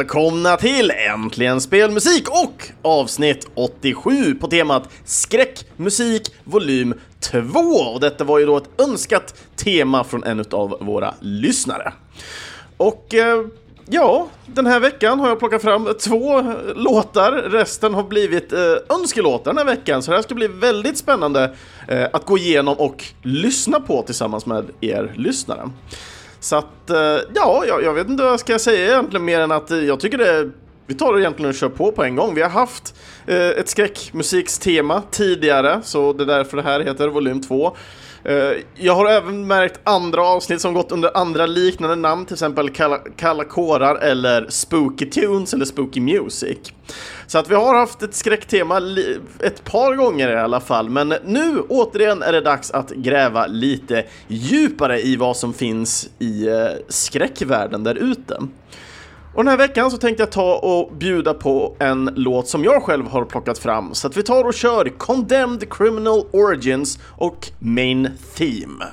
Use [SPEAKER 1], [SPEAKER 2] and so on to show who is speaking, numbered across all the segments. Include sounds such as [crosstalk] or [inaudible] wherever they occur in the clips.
[SPEAKER 1] välkomna till Äntligen Spelmusik och avsnitt 87 på temat Skräckmusik volym 2. Och detta var ju då ett önskat tema från en av våra lyssnare. Och eh, ja, den här veckan har jag plockat fram två låtar. Resten har blivit eh, önskelåtar den här veckan, så det här ska bli väldigt spännande eh, att gå igenom och lyssna på tillsammans med er lyssnare. Så att, eh, ja, jag, jag vet inte vad jag ska säga egentligen mer än att eh, jag tycker det vi tar det egentligen och kör på på en gång. Vi har haft eh, ett skräckmusikstema tidigare, så det är därför det här heter volym 2. Eh, jag har även märkt andra avsnitt som gått under andra liknande namn, till exempel Kalla, Kalla kårar eller Spooky Tunes eller Spooky Music. Så att vi har haft ett skräcktema ett par gånger i alla fall, men nu återigen är det dags att gräva lite djupare i vad som finns i eh, skräckvärlden där ute. Och den här veckan så tänkte jag ta och bjuda på en låt som jag själv har plockat fram. Så att vi tar och kör Condemned Criminal Origins och Main Theme.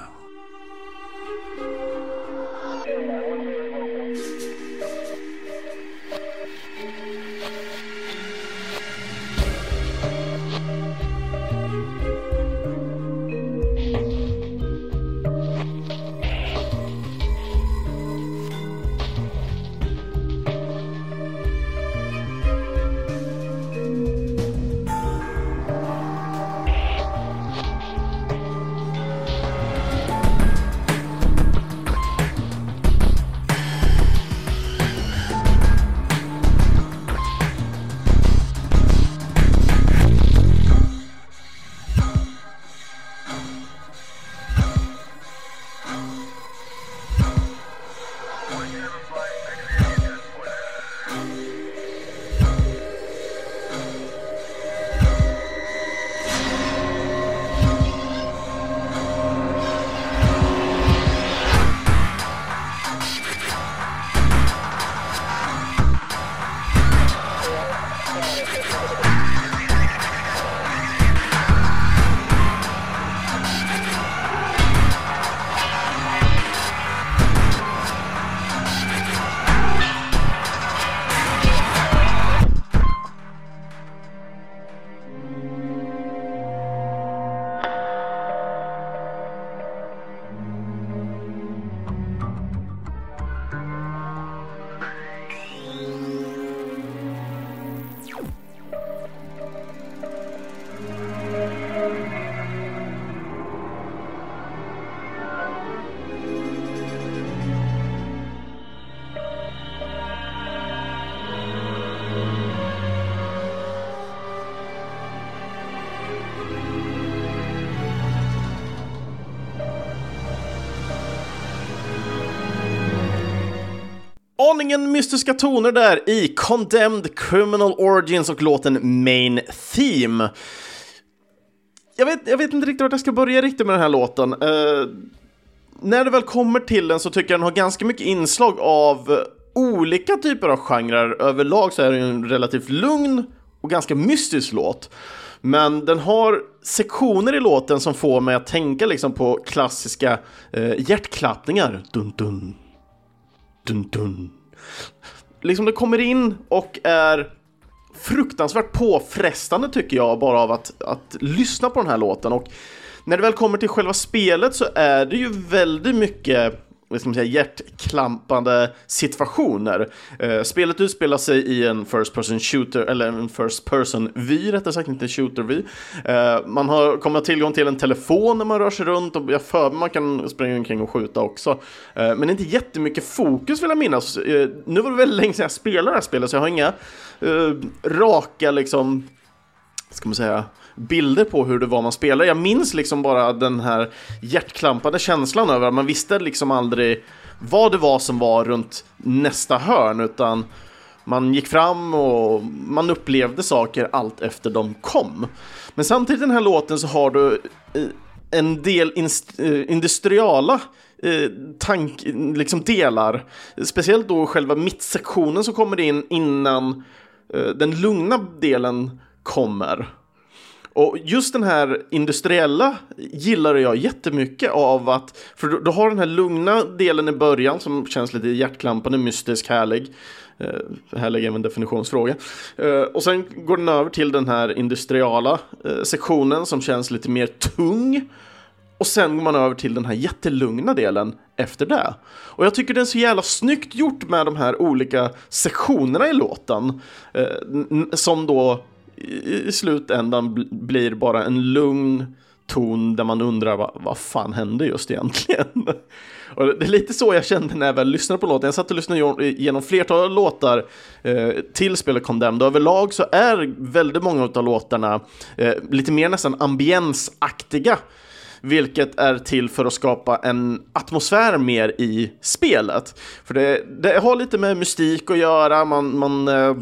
[SPEAKER 1] Aningen mystiska toner där i Condemned Criminal Origins och låten Main Theme. Jag vet, jag vet inte riktigt vart jag ska börja riktigt med den här låten. Uh, när det väl kommer till den så tycker jag den har ganska mycket inslag av olika typer av genrer. Överlag så är det en relativt lugn och ganska mystisk låt. Men den har sektioner i låten som får mig att tänka liksom på klassiska eh, hjärtklappningar. Dun, dun, dun, dun, liksom det kommer in och är fruktansvärt påfrestande tycker jag bara av att, att lyssna på den här låten. Och när det väl kommer till själva spelet så är det ju väldigt mycket vad ska man säga, hjärtklampande situationer. Eh, spelet utspelar sig i en first person shooter, eller en first person vy rättare sagt, inte shooter vy. Eh, man har, kommer ha tillgång till en telefon när man rör sig runt och jag för man kan springa omkring och skjuta också. Eh, men inte jättemycket fokus vill jag minnas. Eh, nu var det väldigt länge sedan jag spelade det här spelet så jag har inga eh, raka liksom, ska man säga, bilder på hur det var man spelade. Jag minns liksom bara den här hjärtklampade känslan över att man visste liksom aldrig vad det var som var runt nästa hörn, utan man gick fram och man upplevde saker allt efter de kom. Men samtidigt i den här låten så har du eh, en del eh, industriala eh, tank, liksom delar. Speciellt då själva mittsektionen som kommer in innan den lugna delen kommer. Och just den här industriella gillar jag jättemycket av att, för du, du har den här lugna delen i början som känns lite hjärtklampande, mystisk, härlig. Uh, härlig är en definitionsfråga. Uh, och sen går den över till den här industriala uh, sektionen som känns lite mer tung. Och sen går man över till den här jättelugna delen efter det. Och jag tycker det är så jävla snyggt gjort med de här olika sektionerna i låten. Eh, som då i, i slutändan blir bara en lugn ton där man undrar vad, vad fan hände just egentligen? [laughs] och det är lite så jag kände när jag väl lyssnade på låten. Jag satt och lyssnade igenom flertal låtar eh, till spelet Condemned och överlag så är väldigt många av låtarna eh, lite mer nästan ambiensaktiga vilket är till för att skapa en atmosfär mer i spelet. För det, det har lite med mystik att göra, man, man eh,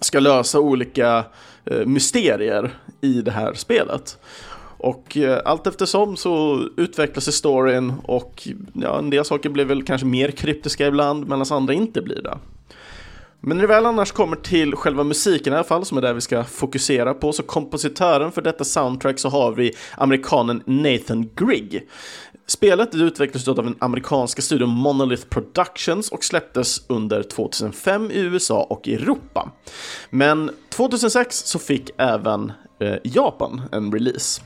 [SPEAKER 1] ska lösa olika eh, Eh, mysterier i det här spelet. Och eh, allt eftersom så utvecklas storyn och ja, en del saker blir väl kanske mer kryptiska ibland medan andra inte blir det. Men när det väl annars kommer till själva musiken i alla fall, som är det vi ska fokusera på, så kompositören för detta soundtrack så har vi amerikanen Nathan Grigg. Spelet utvecklades av den amerikanska studion Monolith Productions och släpptes under 2005 i USA och Europa. Men 2006 så fick även eh, Japan en release.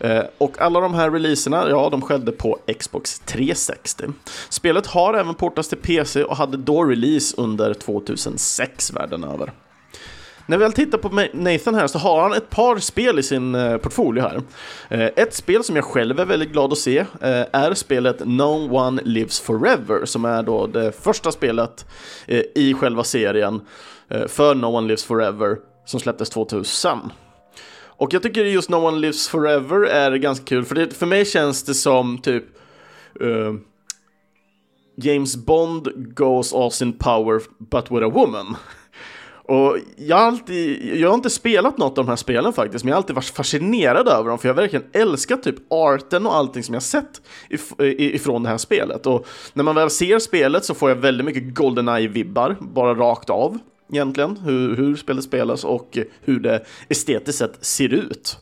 [SPEAKER 1] Eh, och alla de här releaserna, ja, de skedde på Xbox 360. Spelet har även portats till PC och hade då release under 2006 världen över. När vi väl tittar på Nathan här så har han ett par spel i sin eh, portfolio här. Eh, ett spel som jag själv är väldigt glad att se eh, är spelet No One Lives Forever som är då det första spelet i själva serien för No One Lives Forever som släpptes 2000. Och jag tycker just No One Lives Forever är ganska kul, för det, för mig känns det som typ uh, James Bond goes Austin Power but with a woman. Och jag har, alltid, jag har inte spelat något av de här spelen faktiskt, men jag har alltid varit fascinerad över dem, för jag har verkligen älskat typ arten och allting som jag sett if ifrån det här spelet. Och när man väl ser spelet så får jag väldigt mycket Goldeneye-vibbar, bara rakt av egentligen, hur, hur spelet spelas och hur det estetiskt sett ser ut.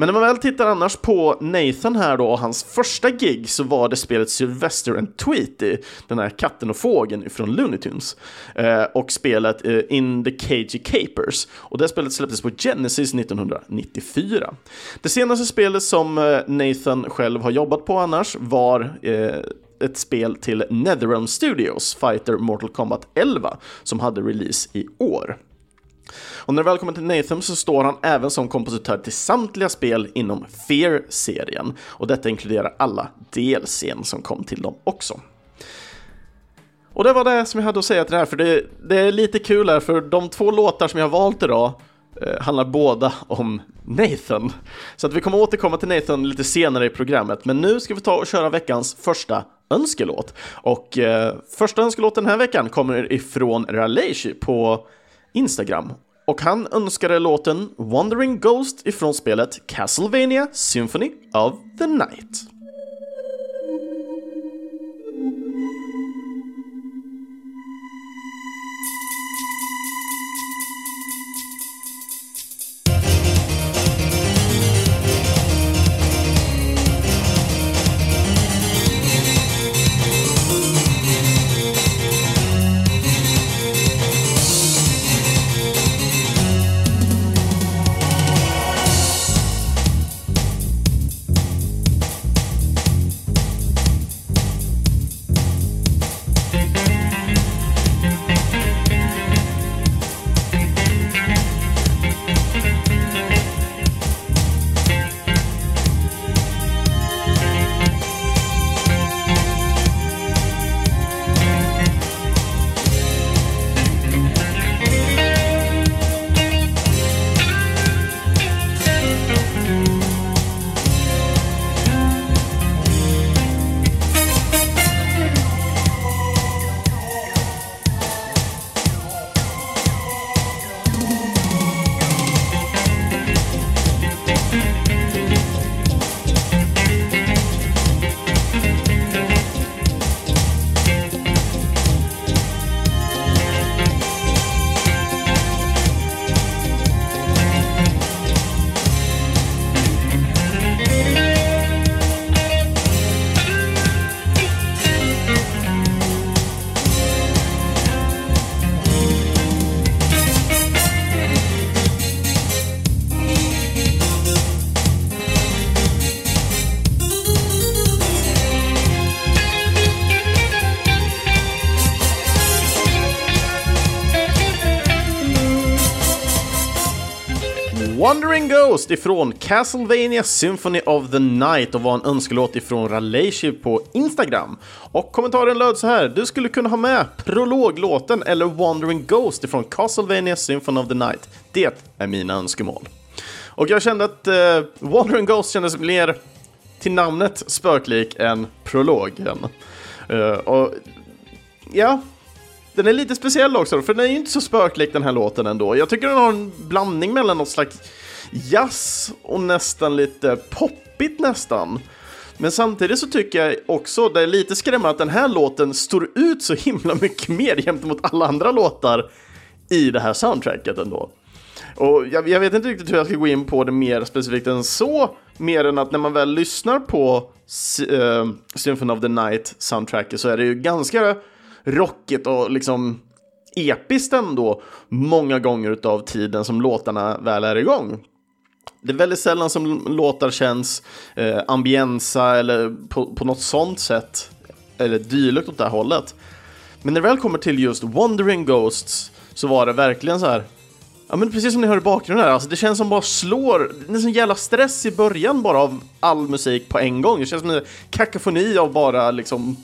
[SPEAKER 1] Men när man väl tittar annars på Nathan här då, och hans första gig så var det spelet Sylvester and Tweety, den här katten och fågeln från Looney Tunes. Eh, och spelet eh, In the Cagey Capers. Och det spelet släpptes på Genesis 1994. Det senaste spelet som eh, Nathan själv har jobbat på annars var eh, ett spel till Netherrealm Studios, Fighter Mortal Kombat 11, som hade release i år. Och när det väl kommer till Nathan så står han även som kompositör till samtliga spel inom Fear-serien, och detta inkluderar alla DLCn som kom till dem också. Och det var det som jag hade att säga till det här, för det, det är lite kul här, för de två låtar som jag har valt idag eh, handlar båda om Nathan. Så att vi kommer återkomma till Nathan lite senare i programmet, men nu ska vi ta och köra veckans första önskelåt. Och eh, första önskelåten den här veckan kommer ifrån Raleigh på Instagram. Och han önskade låten Wandering Ghost ifrån spelet Castlevania Symphony of the Night. Ghost ifrån Castlevania Symphony of the Night och var en önskelåt ifrån Raleigh på Instagram. Och kommentaren löd så här, du skulle kunna ha med prologlåten eller Wandering Ghost ifrån Castlevania Symphony of the Night. Det är mina önskemål. Och jag kände att uh, Wandering Ghost kändes mer till namnet spöklik än prologen. Uh, och ja, den är lite speciell också, för den är ju inte så spöklik den här låten ändå. Jag tycker den har en blandning mellan något slags jazz och nästan lite poppigt nästan. Men samtidigt så tycker jag också, det är lite skrämmande att den här låten står ut så himla mycket mer gentemot alla andra låtar i det här soundtracket ändå. Och jag, jag, vet inte riktigt hur jag ska gå in på det mer specifikt än så, mer än att när man väl lyssnar på uh, Symphony of the Night soundtracket så är det ju ganska rockigt och liksom episkt ändå många gånger av tiden som låtarna väl är igång. Det är väldigt sällan som låtar känns eh, ambiensa eller på, på något sånt sätt eller dylikt åt det här hållet. Men när det väl kommer till just Wandering Ghosts så var det verkligen så här Ja men precis som ni hör i bakgrunden här, alltså det känns som bara slår, det är en sån jävla stress i början bara av all musik på en gång. Det känns som en kakafoni av bara liksom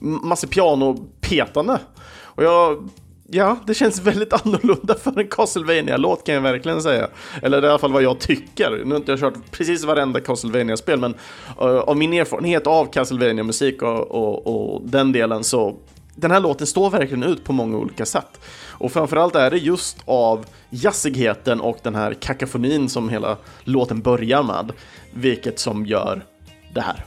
[SPEAKER 1] massa pianopetande. Och jag, ja, det känns väldigt annorlunda för en castlevania låt kan jag verkligen säga. Eller i alla fall vad jag tycker. Nu har inte jag kört precis varenda castlevania spel men uh, av min erfarenhet av castlevania musik och, och, och den delen så den här låten står verkligen ut på många olika sätt. Och framförallt är det just av jazzigheten och den här kakafonin som hela låten börjar med, vilket som gör det här.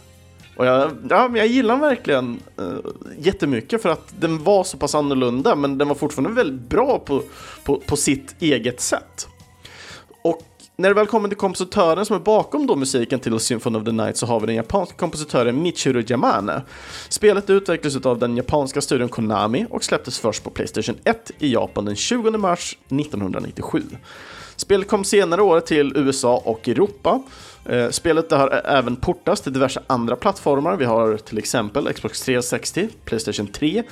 [SPEAKER 1] Och jag, ja, jag gillar den verkligen uh, jättemycket för att den var så pass annorlunda men den var fortfarande väldigt bra på, på, på sitt eget sätt. Och när det väl kommer till kompositören som är bakom då musiken till Symphony of the Night så har vi den japanska kompositören Michiru Yamane. Spelet utvecklades av den japanska studion Konami och släpptes först på Playstation 1 i Japan den 20 mars 1997. Spelet kom senare år till USA och Europa. Eh, spelet har även portats till diverse andra plattformar. Vi har till exempel Xbox 360, Playstation 3,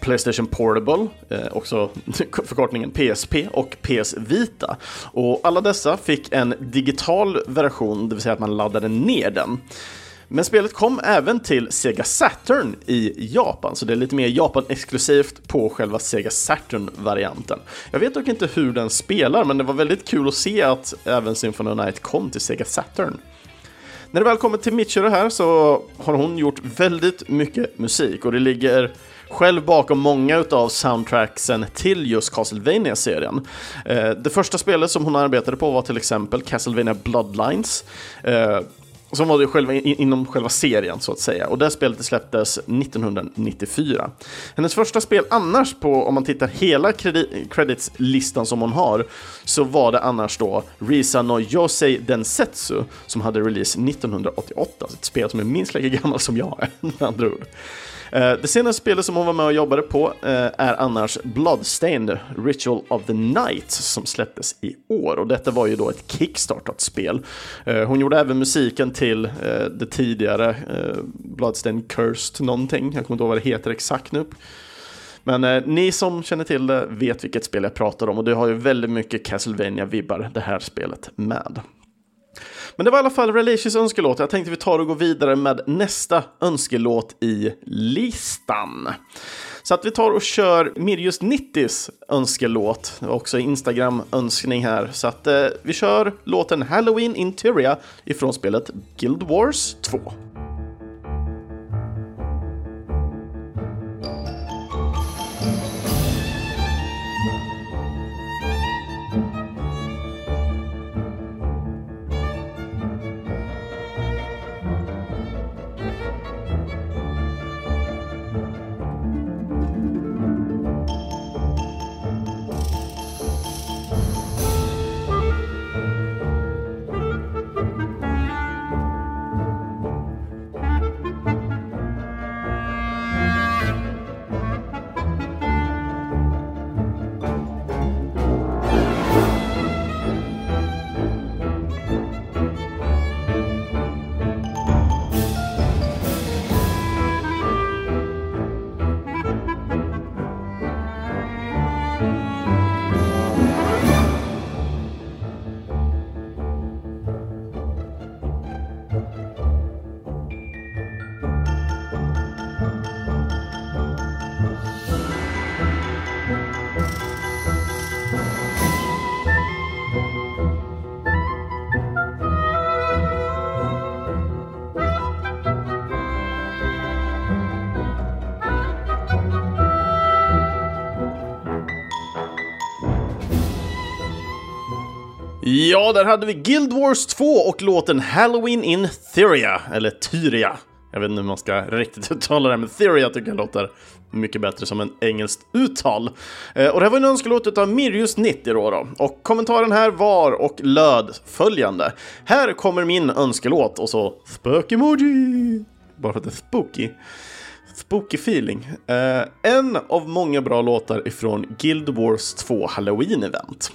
[SPEAKER 1] Playstation Portable, eh, också [laughs] förkortningen PSP och PS Vita. Och alla dessa fick en digital version, det vill säga att man laddade ner den. Men spelet kom även till Sega Saturn i Japan, så det är lite mer Japan-exklusivt på själva Sega Saturn-varianten. Jag vet dock inte hur den spelar, men det var väldigt kul att se att även Symphony of Night kom till Sega Saturn. När det väl kommer till Michiro här så har hon gjort väldigt mycket musik och det ligger själv bakom många av soundtracksen till just castlevania serien eh, Det första spelet som hon arbetade på var till exempel Castlevania Bloodlines. Eh, som var det själva, inom själva serien så att säga. Och det spelet släpptes 1994. Hennes första spel annars på, om man tittar hela credits-listan som hon har, så var det annars då Risa no Yosei Densetsu som hade release 1988. Ett spel som är minst lika [laughs] gammalt som jag är, med andra ord. Eh, det senaste spelet som hon var med och jobbade på eh, är annars Bloodstained Ritual of the Night som släpptes i år och detta var ju då ett kickstartat spel. Eh, hon gjorde även musiken till det tidigare Bloodstained Cursed någonting, jag kommer inte ihåg vad det heter exakt nu. Men eh, ni som känner till det vet vilket spel jag pratar om och det har ju väldigt mycket castlevania vibbar det här spelet med. Men det var i alla fall Relations önskelåt. Jag tänkte vi tar och går vidare med nästa önskelåt i listan. Så att vi tar och kör Mirjus 90s önskelåt, också Instagram-önskning här. Så att eh, vi kör låten Halloween Interior ifrån spelet Guild Wars 2. Ja, där hade vi Guild Wars 2 och låten Halloween in Theria, eller Tyria. Jag vet inte hur man ska riktigt [laughs] uttala det, men Theria tycker jag låter mycket bättre som en engelskt uttal. Eh, och det här var en önskelåt av Mirjus 90 då, då. Och kommentaren här var och löd följande. Här kommer min önskelåt och så spök-emoji. Bara för att det är spooky. Spooky feeling. Eh, en av många bra låtar ifrån Guild Wars 2 Halloween-event.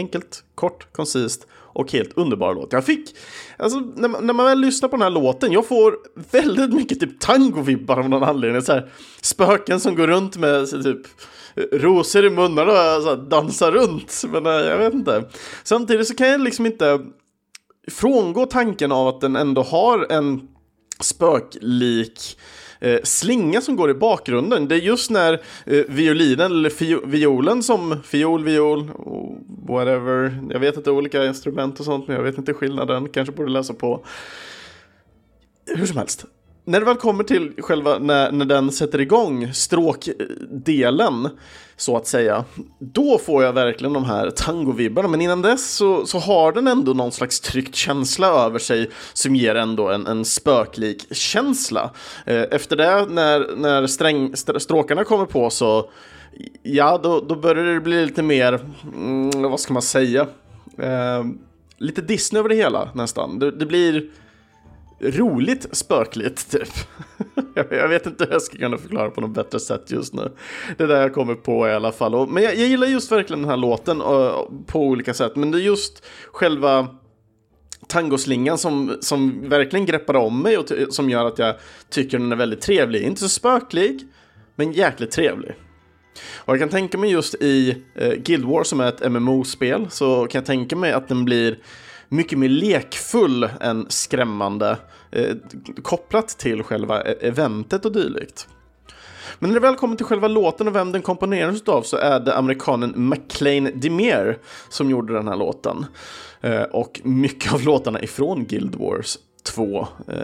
[SPEAKER 1] Enkelt, kort, koncist och helt underbar låt. Jag fick, alltså när man, när man väl lyssnar på den här låten, jag får väldigt mycket typ tango-vibbar av någon anledning. Så här, spöken som går runt med så, typ rosor i munnen och så dansar runt. Men eh, jag vet inte. Samtidigt så kan jag liksom inte frångå tanken av att den ändå har en spöklik eh, slinga som går i bakgrunden. Det är just när eh, violinen eller fi violen som fiol, viol, oh, whatever. Jag vet att det är olika instrument och sånt, men jag vet inte skillnaden. Kanske borde läsa på. Hur som helst. När det väl kommer till själva när, när den sätter igång stråkdelen så att säga, då får jag verkligen de här tangovibbarna. Men innan dess så, så har den ändå någon slags tryckt känsla över sig som ger ändå en, en spöklik känsla. Eh, efter det, när, när sträng, stråkarna kommer på så, ja, då, då börjar det bli lite mer, mm, vad ska man säga, eh, lite Disney över det hela nästan. Det, det blir roligt spökligt typ. [laughs] jag vet inte hur jag ska kunna förklara på något bättre sätt just nu. Det är det jag kommer på i alla fall. men jag, jag, gillar just verkligen den här låten på olika sätt. Men det är just själva tangoslingan som, som verkligen greppar om mig och som gör att jag tycker den är väldigt trevlig. Inte så spöklig, men jäkligt trevlig. Och jag kan tänka mig just i eh, Guild Wars som är ett MMO-spel så kan jag tänka mig att den blir mycket mer lekfull än skrämmande eh, kopplat till själva e- eventet och dylikt. Men när det väl kommer till själva låten och vem den komponerades av så är det amerikanen McLean DeMere som gjorde den här låten. Eh, och mycket av låtarna ifrån Guild Wars 2, eh,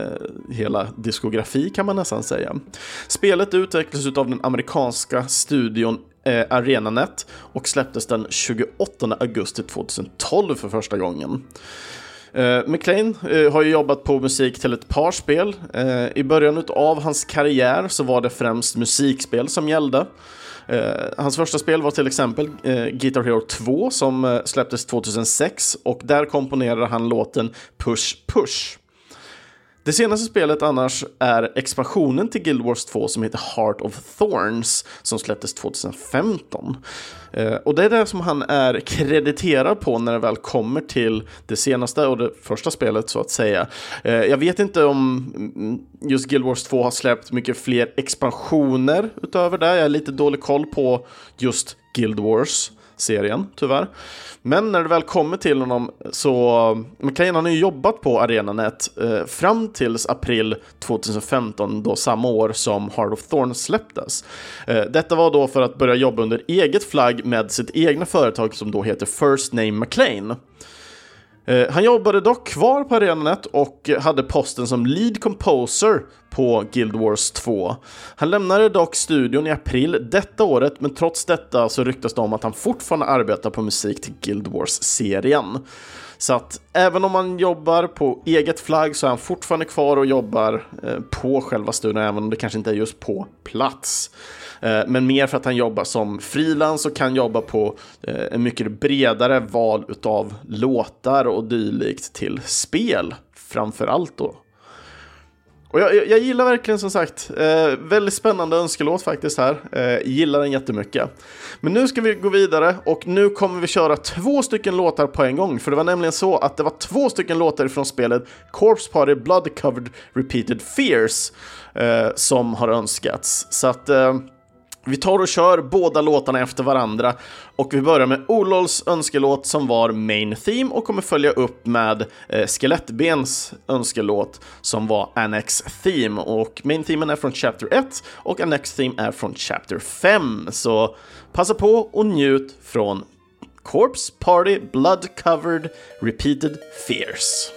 [SPEAKER 1] hela diskografi kan man nästan säga. Spelet utvecklades av den amerikanska studion eh, ArenaNet och släpptes den 28 augusti 2012 för första gången. Uh, McLean uh, har ju jobbat på musik till ett par spel. Uh, I början av hans karriär så var det främst musikspel som gällde. hans första spel var till exempel Guitar Hero 2 som släpptes 2006 och där komponerade han låten Push Push. Det senaste spelet annars är expansionen till Guild Wars 2 som heter Heart of Thorns som släpptes 2015. Eh, och det är det som han är krediterad på när det väl kommer till det senaste och det första spelet så att säga. Eh, jag vet inte om mm, just Guild Wars 2 har släppt mycket fler expansioner utöver det. Jag har lite dålig koll på just Guild Wars serien, tyvärr. Men när det väl kommer till honom så, McLean har ju jobbat på ArenaNet eh, fram tills april 2015, då samma år som Heart of Thorn släpptes. Eh, detta var då för att börja jobba under eget flagg med sitt egna företag som då heter First Name McLean. Eh, han jobbade dock kvar på Arenanet och hade posten som lead composer på Guild Wars 2. Han lämnade dock studion i april detta året, men trots detta så ryktas det om att han fortfarande arbetar på musik till Guild Wars-serien. Så att även om han jobbar på eget flagg så är han fortfarande kvar och jobbar eh, på själva studion, även om det kanske inte är just på plats. Eh, men mer för att han jobbar som frilans och kan jobba på eh, en mycket bredare val av låtar och dylikt till spel framför allt då. Och jag, jag, gillar verkligen som sagt, eh, väldigt spännande önskelåt faktiskt här. Eh, gillar den jättemycket. Men nu ska vi gå vidare och nu kommer vi köra två stycken låtar på en gång. För det var nämligen så att det var två stycken låtar från spelet Corpse Party Blood Covered Repeated Fears eh, som har önskats. Så att eh, vi tar och kör båda låtarna efter varandra och vi börjar med Olols önskelåt som var Main Theme och kommer följa upp med eh, Skelettbens önskelåt som var Annex Theme och Main Themen är från Chapter 1 och Annex Theme är från Chapter 5. Så passa på och njut från Corpse Party Blood Covered Repeated Fears.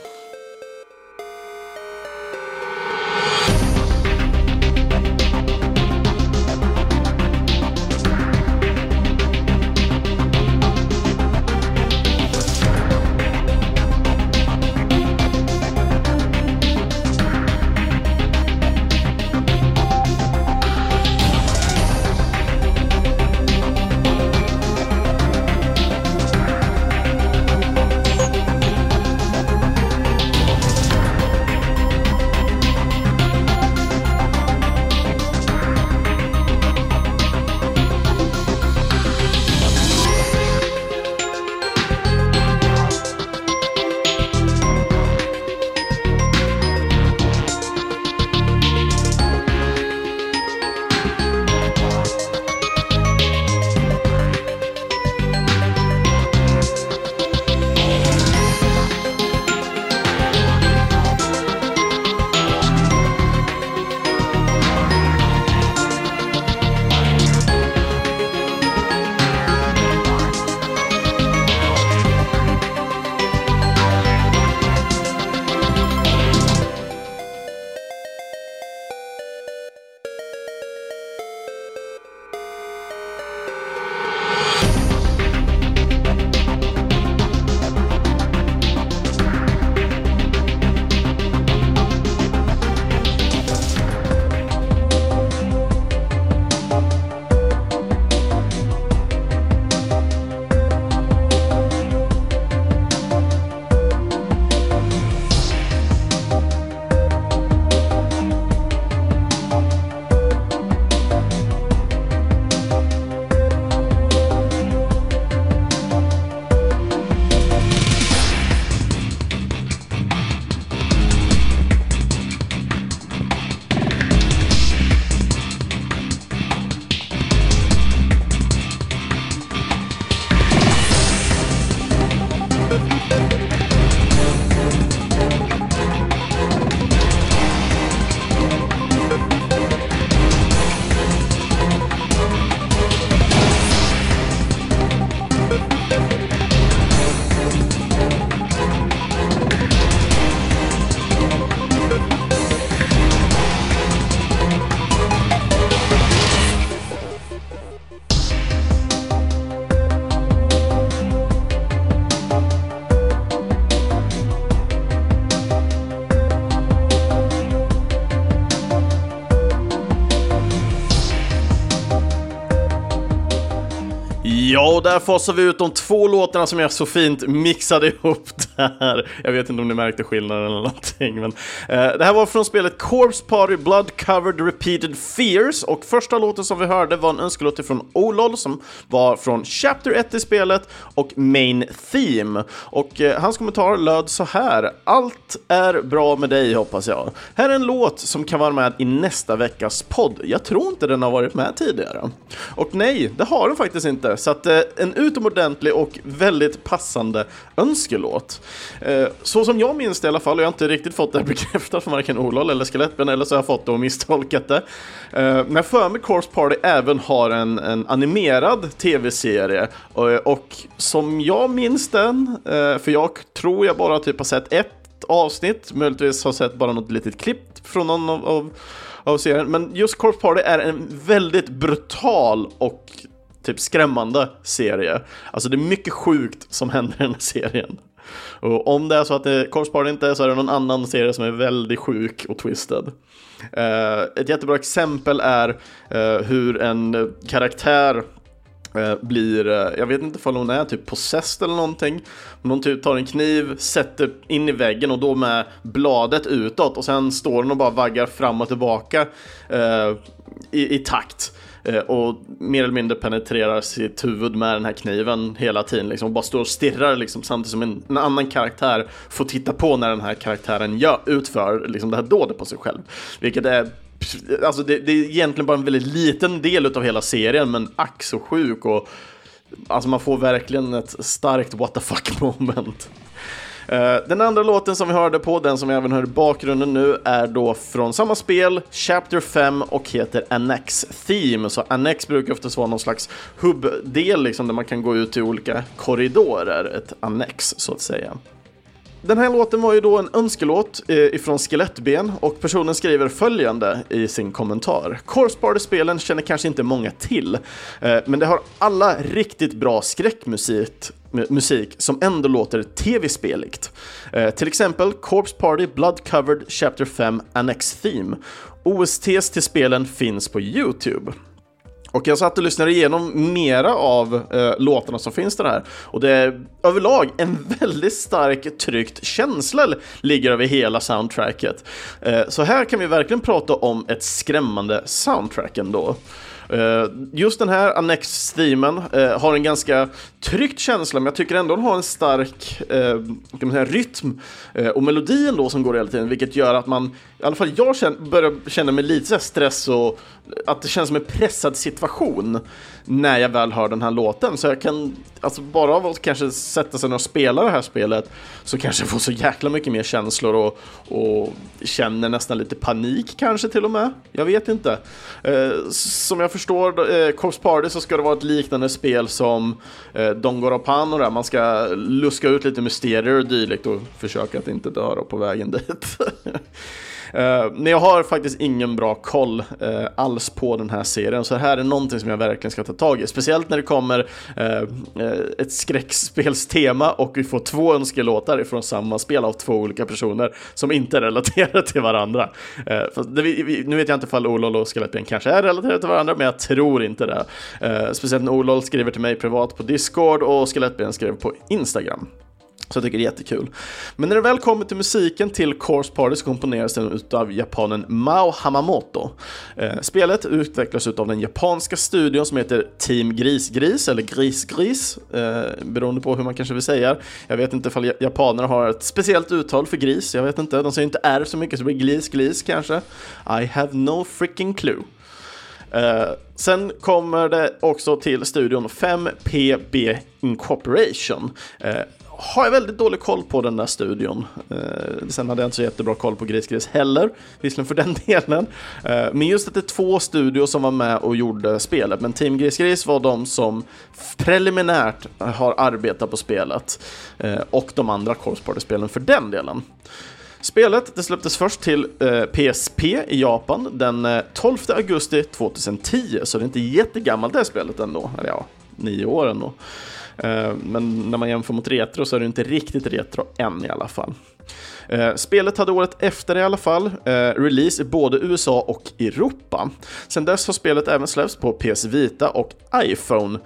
[SPEAKER 1] Och där fasar vi ut de två låtarna som jag så fint mixade ihop där. Jag vet inte om ni märkte skillnaden eller någonting, men eh, det här var från spelet Corpse Party Blood Covered Repeated Fears och första låten som vi hörde var en önskelåt från Olol som var från Chapter 1 i spelet och Main Theme. Och eh, hans kommentar löd så här. Allt är bra med dig hoppas jag. Här är en låt som kan vara med i nästa veckas podd. Jag tror inte den har varit med tidigare. Och nej, det har den faktiskt inte. Så att eh, en utomordentlig och väldigt passande önskelåt. Eh, så som jag minns det i alla fall, och jag har inte riktigt fått det [laughs] bekräftat från varken Olol eller Skelettben, eller så har jag fått det och misstolkat det. Eh, men för mig Corpse Party även har en, en animerad tv-serie och, och som jag minns den, eh, för jag tror jag bara typ har sett ett avsnitt, möjligtvis har sett bara något litet klipp från någon av, av, av serien, men just Corpse Party är en väldigt brutal och typ skrämmande serie. Alltså det är mycket sjukt som händer i den här serien. Och om det är så att det inte är så är det någon annan serie som är väldigt sjuk och twisted. Uh, ett jättebra exempel är uh, hur en karaktär eh, blir, jag vet inte om hon är typ possessed eller någonting. Hon typ tar en kniv, sätter in i väggen och då med bladet utåt och sen står hon och bara vaggar fram och tillbaka i, i takt. Eh, och mer eller mindre penetrerar sitt huvud med den här kniven hela tiden. Liksom, och bara står och stirrar liksom, samtidigt som en, en, annan karaktär får titta på när den här karaktären gör, utför liksom, det här dådet på sig själv. Vilket är Alltså det, det, är egentligen bara en väldigt liten del av hela serien, men ack så sjuk och Alltså man får verkligen ett starkt what the fuck moment. Eh, den andra låten som vi hörde på, den som vi även hör i bakgrunden nu, är då från samma spel, Chapter 5 och heter Annex Theme. Så Annex brukar oftast vara någon slags hubbdel liksom, där man kan gå ut till olika korridorer, ett annex så att säga. Den här låten var ju då en önskelåt eh, ifrån Skelettben och personen skriver följande i sin kommentar. Corpse spelen känner kanske inte många till, eh, men det har alla riktigt bra skräckmusik musik som ändå låter tv-speligt. Eh, till exempel Corpse Party Blood Covered Chapter 5 Annex Theme. OSTs till spelen finns på Youtube. Och jag satt och lyssnade igenom mera av eh, låtarna som finns där här. Och det är överlag en [laughs] väldigt stark tryckt känsla ligger över hela soundtracket. Eh, så här kan vi verkligen prata om ett skrämmande soundtrack ändå. Eh, just den här Annex-themen eh, har en ganska tryckt känsla, men jag tycker ändå den har en stark eh, kan man säga, rytm eh, och melodin då som går hela tiden, vilket gör att man, i alla fall jag känner, börjar känna mig lite stress och att det känns som en pressad situation när jag väl hör den här låten. Så jag kan, alltså bara av att kanske sätta sig ner och spela det här spelet så kanske jag får så jäkla mycket mer känslor och, och känner nästan lite panik kanske till och med. Jag vet inte. Eh, som jag förstår eh, Corpse Party så ska det vara ett liknande spel som eh, Dongoropan och det Man ska luska ut lite mysterier och dylikt och försöka att inte dö på vägen dit. [laughs] Uh, men jag har faktiskt ingen bra koll uh, alls på den här serien, så det här är någonting som jag verkligen ska ta tag i. Speciellt när det kommer uh, ett skräckspelstema och vi får två önskelåtar från samma spel av två olika personer som inte är relaterade till varandra. Det, vi, nu vet jag inte ifall Olol och Skelettben kanske är relaterade till varandra, men jag tror inte det. Speciellt när Olol skriver till mig privat på Discord och Skelettben skrev på Instagram. Så jag tycker det är jättekul. Men när det väl kommer till musiken till Course Party så komponeras den av japanen Mao Hamamoto. Eh, spelet utvecklas av den japanska studion som heter Team Grisgris, eller Grisgris, eh, beroende på hur man kanske vill säga. Jag vet inte ifall japanerna har ett speciellt uttal för gris, jag vet inte. De säger inte R så mycket så det blir glis, glis kanske. I have no freaking clue. Uh, sen kommer det också till studion 5PB Incorporation. Uh, har jag väldigt dålig koll på den där studion. Eh, sen hade jag inte så jättebra koll på Gris Gris heller, visserligen för den [laughs] delen. Eh, men just att det är två studios som var med och gjorde spelet, men Team Gris Gris var de som preliminärt har arbetat på spelet eh, och de andra Corpse Party-spelen för den delen. Spelet det släpptes först till eh, PSP i Japan den eh, 12 augusti 2010, så det är inte jättegammalt det spelet ändå. Eller ja, nio år ändå. Eh, Eh, men när man jämför mot retro så är det inte riktigt retro än i alla fall. Eh, spelet hade året efter i alla fall eh, release i både USA och Europa. Sedan dess har spelet även släppts på PS Vita och iPhone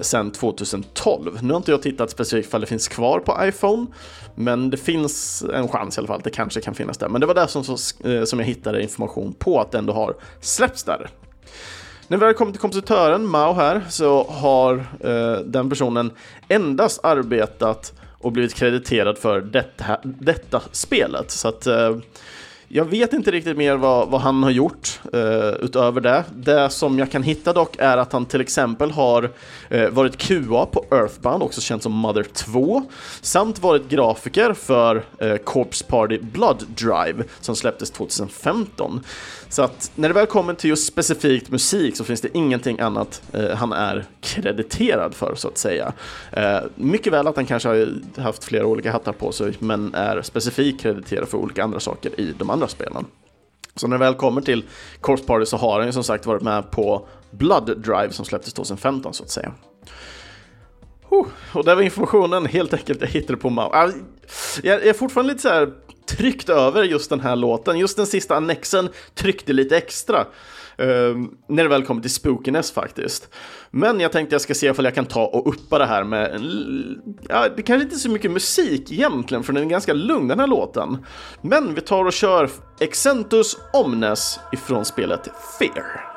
[SPEAKER 1] sedan 2012. Nu har inte jag tittat specifikt ifall det finns kvar på iPhone, men det finns en chans i alla fall att det kanske kan finnas där. Men det var där som, som jag hittade information på att det ändå har släppts där. När vi väl kommer till kompositören, Mao här, så har eh, den personen endast arbetat och blivit krediterad för detta, detta spelet. Så att eh, jag vet inte riktigt mer vad, vad han har gjort eh, utöver det. Det som jag kan hitta dock är att han till exempel har eh, varit QA på Earthbound, också känt som Mother 2, samt varit grafiker för eh, Corpse Party Blood Drive som släpptes 2015. Så att när det väl kommer till just specifikt musik så finns det ingenting annat eh, han är krediterad för så att säga. Eh, mycket väl att han kanske har haft flera olika hattar på sig men är specifikt krediterad för olika andra saker i de andra spelen. Så när det väl kommer till Corpse Party så har han ju som sagt varit med på Blood Drive som släpptes 2015 så att säga. och det var informationen helt enkelt jag hittade på Mao. Äh, jag är fortfarande lite så här tryckt över just den här låten. Just den sista annexen tryckte lite extra. Ehm, När det väl kommer till spookiness faktiskt. Men jag tänkte jag ska se ifall jag kan ta och uppa det här med, ja, det kanske inte är så mycket musik egentligen, för den är ganska lugn den här låten. Men vi tar och kör Exentus Omnes ifrån spelet Fear.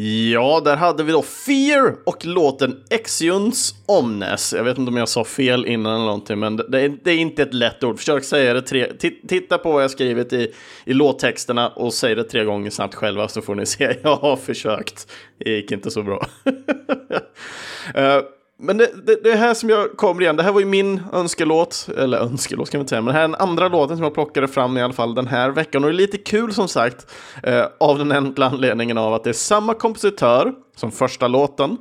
[SPEAKER 1] Ja, där hade vi då Fear och låten Exions Omnes. Jag vet inte om jag sa fel innan eller någonting, men det är, det är inte ett lätt ord. Försök säga det tre... Titta på vad jag skrivit i, i låttexterna och säg det tre gånger snabbt själva så får ni se. [laughs] Jag har försökt. Det gick inte så bra. uh, [laughs] Men det, det, det här som jag kommer igen, det här var ju min önskelåt, eller önskelåt kan man säga, men det här är den andra låten som jag plockade fram i alla fall den här veckan. Och det är lite kul som sagt, eh, av den enkla anledningen av att det är samma kompositör som första låten,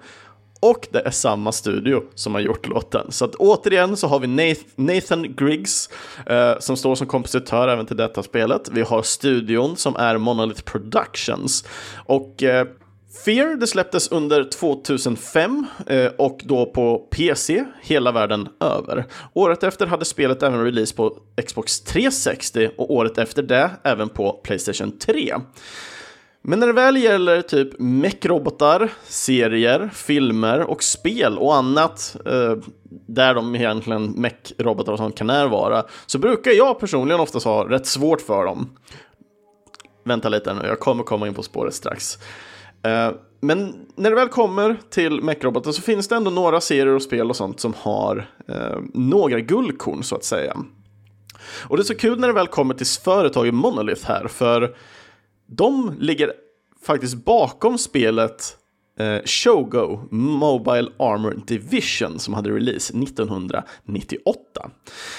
[SPEAKER 1] och det är samma studio som har gjort låten. Så att återigen så har vi Nathan Griggs eh, som står som kompositör även till detta spelet. Vi har studion som är Monolith Productions. Och eh, Fear det släpptes under 2005 eh, och då på PC hela världen över. Året efter hade spelet även release på Xbox 360 och året efter det även på Playstation 3. Men när det väl gäller typ mech-robotar, serier, filmer och spel och annat eh, där de egentligen mech-robotar och sånt kan närvara så brukar jag personligen oftast ha rätt svårt för dem. Vänta lite nu, jag kommer komma in på spåret strax. Eh, men när det väl kommer till mekroboten så finns det ändå några serier och spel och sånt som har eh, några guldkorn så att säga. Och det är så kul när det väl kommer till företaget Monolith här, för de ligger faktiskt bakom spelet eh, Shogo Mobile Armor Division som hade release 1998.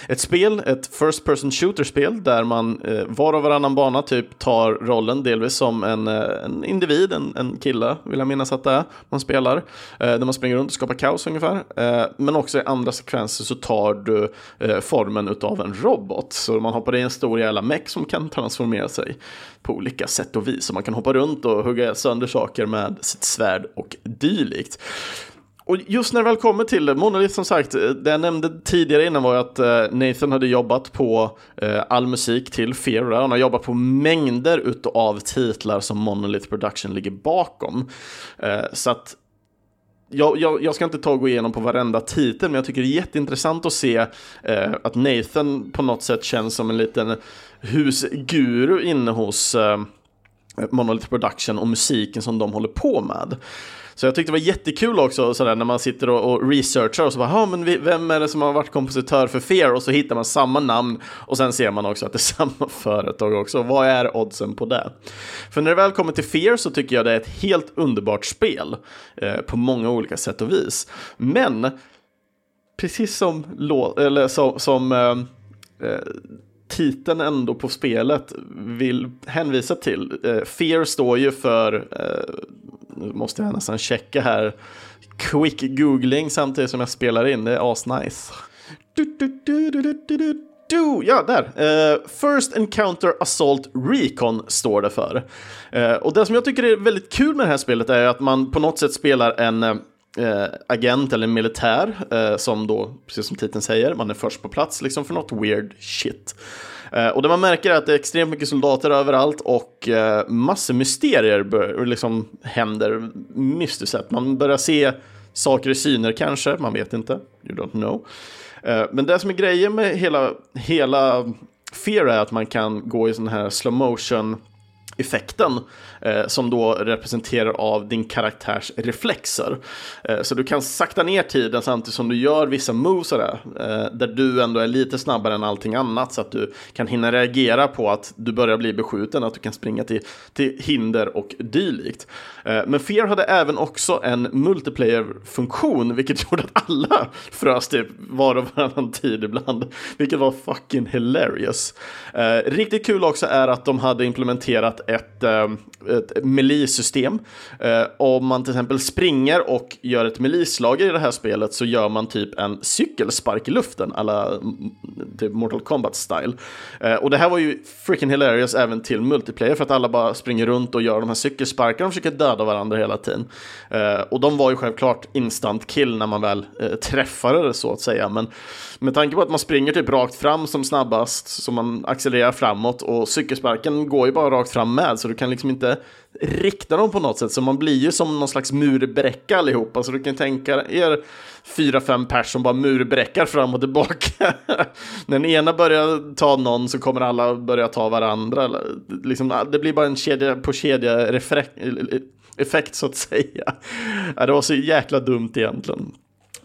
[SPEAKER 1] Ett spel, ett First Person Shooter-spel där man eh, var och varannan bana typ tar rollen delvis som en, eh, en individ, en, en kille vill jag minnas att det är, man spelar. Eh, där man springer runt och skapar kaos ungefär. Eh, men också i andra sekvenser så tar du eh, formen av en robot. Så man hoppar i en stor jävla meck som kan transformera sig på olika sätt och vis. Så man kan hoppa runt och hugga sönder saker med sitt svärd och dylikt. Och just när det väl kommer till Monolith som sagt, eh, det jag nämnde tidigare innan var att eh, Nathan hade jobbat på eh, all musik till Fear. Han har jobbat på mängder utav titlar som Monolith Production ligger bakom. Så att jag, jag, jag, ska inte ta och gå igenom på varenda titel, men jag tycker det är jätteintressant att se eh, att Nathan på något sätt känns som en liten husguru inne hos eh, Monolith Production och musiken som de håller på med. Så jag tyckte det var jättekul också sådär, när man sitter och, och researchar och så bara, men vem är det som har varit kompositör för Fear? Och så hittar man samma namn och sen ser man också att det är [laughs] samma företag också. Vad är oddsen på det? För när det väl kommer till Fear så tycker jag det är ett helt underbart spel eh, på många olika sätt och vis. Men precis som, eller som, som eh, eh, titeln ändå på spelet vill hänvisa till. Eh, Fear står ju för, eh, nu måste jag nästan checka här, quick googling samtidigt som jag spelar in, det är asnice. Du, du, du, du, ja, där. Uh, First Encounter Assault Recon står det för. Uh, och det som jag tycker är väldigt kul med det här spelet är att man på något sätt spelar en eh, eh, agent eller militär militär som då, precis som titeln säger, man är först på plats liksom för något weird shit. Eh, och det man märker är att det är extremt mycket soldater överallt och eh, massor mysterier bör, liksom händer mystiskt sett. Man börjar se saker i syner kanske, man vet inte, you don't know. Eh, men det som är grejen med hela, hela Fear är att man kan gå i sån här slow motion effekten eh, som då representerar av din karaktärs reflexer. Eh, så du kan sakta ner tiden samtidigt som du gör vissa moves där, eh, där du ändå är lite snabbare än allting annat så att du kan hinna reagera på att du börjar bli beskjuten, att du kan springa till, till hinder och dylikt. Eh, men Fear hade även också en multiplayer-funktion, vilket [laughs] gjorde att alla frös typ var och varannan tid ibland, vilket var fucking hilarious. Eh, riktigt kul också är att de hade implementerat ett, ehm, ett melee-system. Eh, om man till exempel springer och gör ett melee-slag i det här spelet så gör man typ en cykelspark i luften, alla typ Mortal Kombat-style. Eh, och det här var ju freaking hilarious även till multiplayer för att alla bara springer runt och gör de här cykelsparkarna och försöker döda varandra hela tiden. Eh, och de var ju självklart instant kill när man väl träffade det så att säga, men med tanke på att man springer typ rakt fram som snabbast, så man accelererar framåt och cykelsparken går ju bara rakt fram med, så du kan liksom inte rikta dem på något sätt, så man blir ju som någon slags murbräcka allihopa, så du kan tänka er fyra, fem pers som bara murbräckar fram och tillbaka. [laughs] När den ena börjar ta någon så kommer alla börja ta varandra. Liksom, det blir bara en kedja på kedja effekt så att säga. Det var så jäkla dumt egentligen.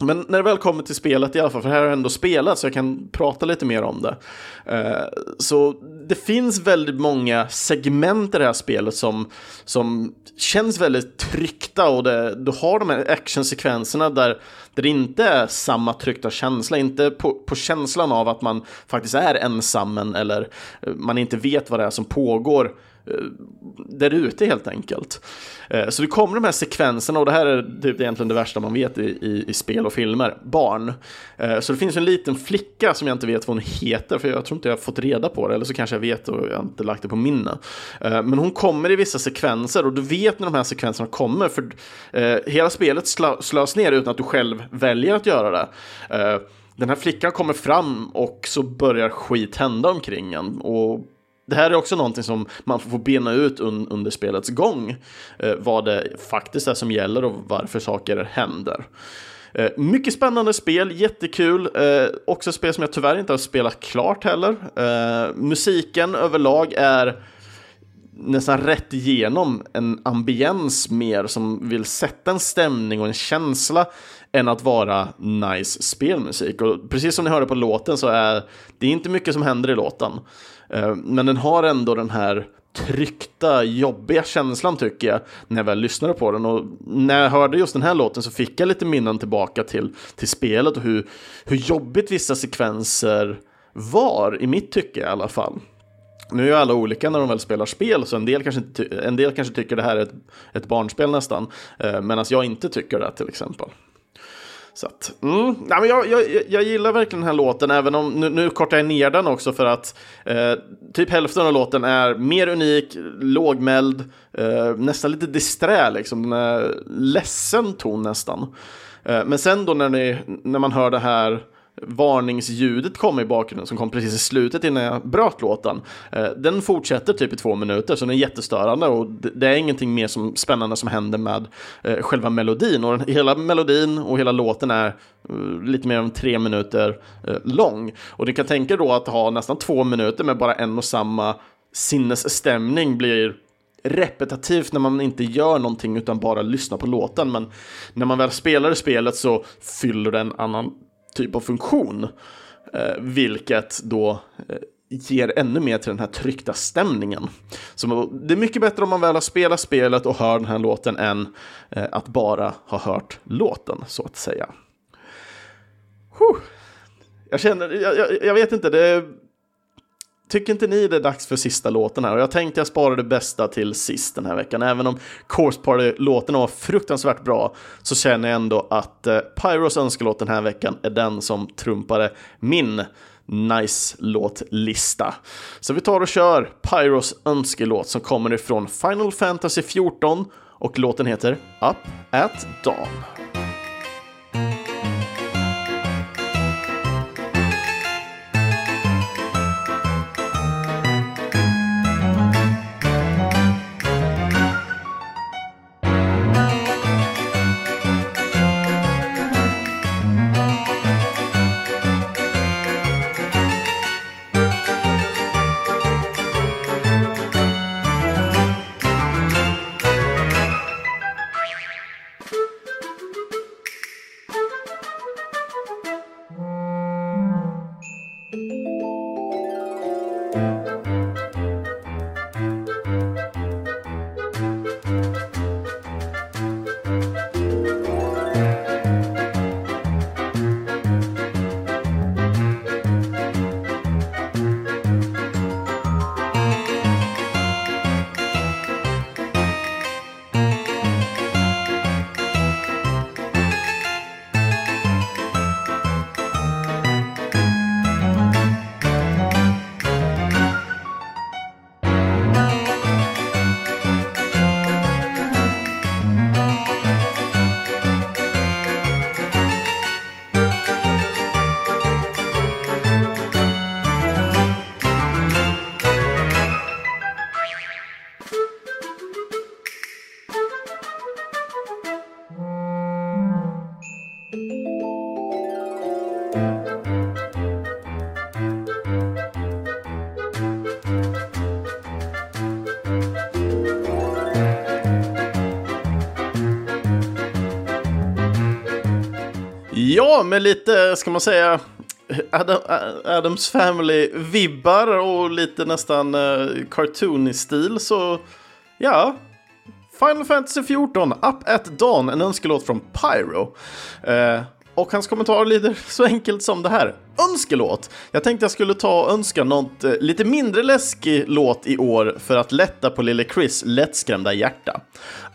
[SPEAKER 1] Men när det väl kommer till spelet i alla fall, för här har jag ändå spelat så jag kan prata lite mer om det. Eh, så det finns väldigt många segment i det här spelet som, som känns väldigt tryckta och det, du har de här actionsekvenserna där, där det inte är samma tryckta känsla, inte på, på känslan av att man faktiskt är ensam eller eh, man inte vet vad det är som pågår Eh, där ute helt enkelt. Eh, så det kommer de här sekvenserna och det här är typ egentligen det värsta man vet i, i, i, spel och filmer, barn. Eh, så det finns en liten flicka som jag inte vet vad hon heter för jag tror inte jag har fått reda på det eller så kanske jag vet och jag har inte lagt det på minne. Men hon kommer i vissa sekvenser och du vet när de här sekvenserna kommer för hela spelet slös ner utan att du själv väljer att göra det. Den här flickan kommer fram och så börjar skit hända omkring en. Och det här är också någonting som man får bena ut un under spelets gång. Eh, vad det faktiskt är som gäller och varför saker händer. Eh, mycket spännande spel, jättekul. Eh, också spel som jag tyvärr inte har spelat klart heller. Eh, musiken överlag är nästan rätt igenom en ambiens mer som vill sätta en stämning och en känsla än att vara nice spelmusik. Och precis som ni hörde på låten så är det inte mycket som händer i låten. Eh, men den har ändå den här tryckta, jobbiga känslan tycker jag när jag väl lyssnade på den. Och när jag hörde just den här låten så fick jag lite minnen tillbaka till, till spelet och hur, hur jobbigt vissa sekvenser var, i mitt tycke i alla fall. Nu är ju alla olika när de väl spelar spel, så en del kanske, en del kanske tycker det här är ett, ett barnspel nästan, eh, medan jag inte tycker det till exempel. Så att, mm, ja, men jag, jag, jag gillar verkligen den här låten, även om nu, nu kortar jag ner den också för att eh, typ hälften av låten är mer unik, lågmäld, eh, nästan lite disträ, liksom, den är ledsen ton nästan. Eh, men sen då när, ni, när man hör det här varningsljudet kom i bakgrunden som kom precis i slutet innan jag bröt låten. Eh, den fortsätter typ i två minuter så den är jättestörande och det är ingenting mer som spännande som händer med eh, själva melodin och hela melodin och hela låten är eh, lite mer än tre minuter lång. Och ni kan tänka då att ha nästan två minuter med bara en och samma sinnesstämning blir repetitivt när man inte gör någonting utan bara lyssnar på låten. Men när man väl spelar i spelet så fyller det en annan typ av funktion. Eh, vilket då eh, ger ännu mer till den här tryckta stämningen. Så det är mycket bättre om man väl har spelat spelet och hör den här låten än eh, att bara ha hört låten, så att säga. Huh. Jag känner, jag, jag, jag vet inte, det Tycker inte ni det är dags för sista låten här? Och jag tänkte jag sparar det bästa till sist den här veckan. Även om Course Party-låten var fruktansvärt bra så känner jag ändå att eh, Pyros önskelåt den här veckan är den som trumpade min nice-låtlista. Så vi tar och kör Pyros önskelåt som kommer ifrån Final Fantasy 14 och låten heter Up at Dawn. Ja, med lite, ska man säga, Adam, Adams Family-vibbar och lite nästan uh, cartoony-stil så, ja. Final Fantasy 14, Up at Dawn, en önskelåt från Pyro. Uh, och hans kommentar lyder [laughs] så enkelt som det här. Önskelåt! Jag tänkte jag skulle ta och önska något eh, lite mindre läskig låt i år för att lätta på lille Chris lättskrämda hjärta.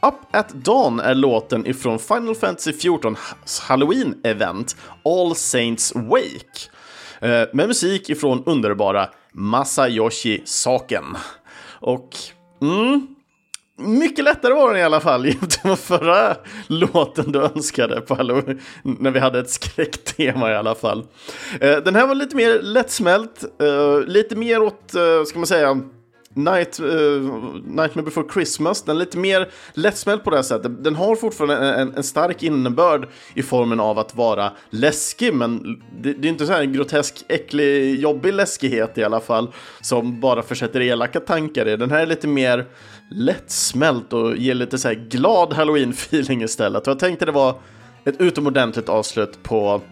[SPEAKER 1] Up at Dawn är låten ifrån Final Fantasy 14 Halloween-event All Saints Wake. Eh, med musik ifrån underbara Masayoshi Saken. Och mm, mycket lättare var den i alla fall [laughs] gentemot förra låten du önskade på Halloween, när vi hade ett skräcktema i alla fall. Eh, den här var lite mer lättsmält, eh, lite mer åt, eh, ska man säga, Night, uh, Nightmare before Christmas, den är lite mer lättsmält på det här sättet. Den har fortfarande en, en stark innebörd i formen av att vara läskig, men det, det är inte så här en grotesk, äcklig, jobbig läskighet i alla fall, som bara försätter elaka tankar i. Den här är lite mer lättsmält och ger lite så här glad halloween-feeling istället. Och jag tänkte det var ett utomordentligt avslut på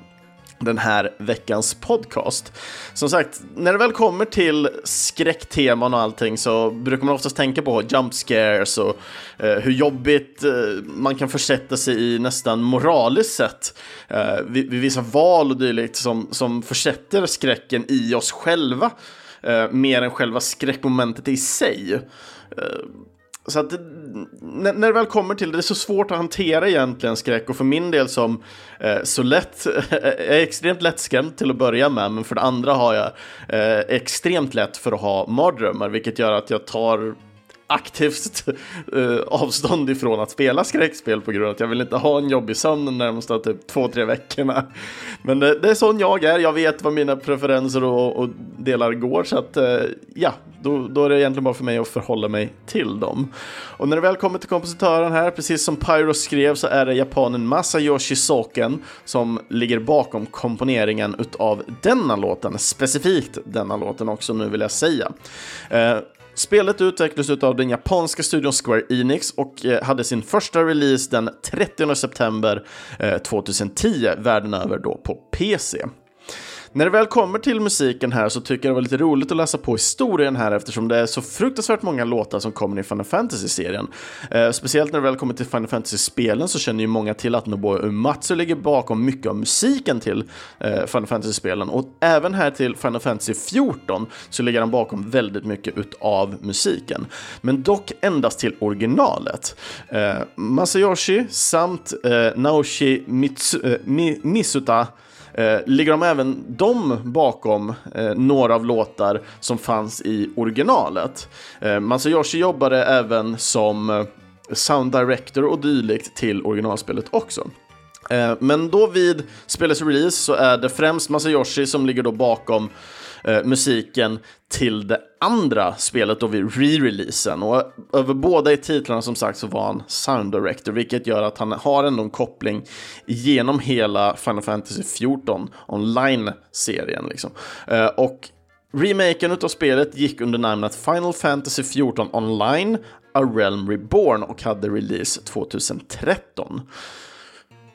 [SPEAKER 1] den här veckans podcast. Som sagt, när det väl kommer till skräckteman och allting så brukar man oftast tänka på jump scares och eh, hur jobbigt eh, man kan försätta sig i nästan moraliskt sett eh, vid, vid vissa val och dylikt som, som försätter skräcken i oss själva eh, mer än själva skräckmomentet i sig. Eh, så att när, när det väl kommer till det, det är så svårt att hantera egentligen skräck och för min del som eh, så lätt, [laughs] är extremt lättskrämd till att börja med, men för det andra har jag eh, extremt lätt för att ha mardrömmar, vilket gör att jag tar aktivt uh, avstånd ifrån att spela skräckspel på grund av att jag vill inte ha en jobbig sömn de närmsta typ två, tre veckorna. Men det, det, är sån jag är, jag vet vad mina preferenser och, och delar går så att uh, ja, då, då, är det egentligen bara för mig att förhålla mig till dem. Och när det väl kommer till kompositören här, precis som Pyro skrev så är det japanen Masayoshi Soken som ligger bakom komponeringen utav denna låten, specifikt denna låten också nu vill jag säga. Uh, Spelet utvecklades av den japanska studion Square Enix och eh, hade sin första release den 30 september eh, 2010 världen över då på PC. När det väl kommer till musiken här så tycker jag det var lite roligt att läsa på historien här eftersom det är så fruktansvärt många låtar som kommer i Final Fantasy-serien. Eh, speciellt när det väl kommer till Final Fantasy-spelen så känner ju många till att Nobuo Uematsu ligger bakom mycket av musiken till eh, Final Fantasy-spelen och även här till Final Fantasy 14 så ligger han bakom väldigt mycket utav musiken. Men dock endast till originalet. Eh, Masayoshi samt eh, Naoshi Mitsu, eh, Misuta eh, ligger de även de bakom eh, några av låtar som fanns i originalet. Eh, Masayoshi jobbade även som eh, sound director och dylikt till originalspelet också. Eh, men då vid spelets release så är det främst Masayoshi som ligger då bakom eh, musiken till det andra spelet då vid re-releasen. Och över båda i titlarna som sagt så var han sound director, vilket gör att han har ändå en koppling genom hela Final Fantasy 14 online-serien. Liksom. Eh, och Remaken av spelet gick under namnet Final Fantasy 14 Online, A Realm Reborn och hade release 2013.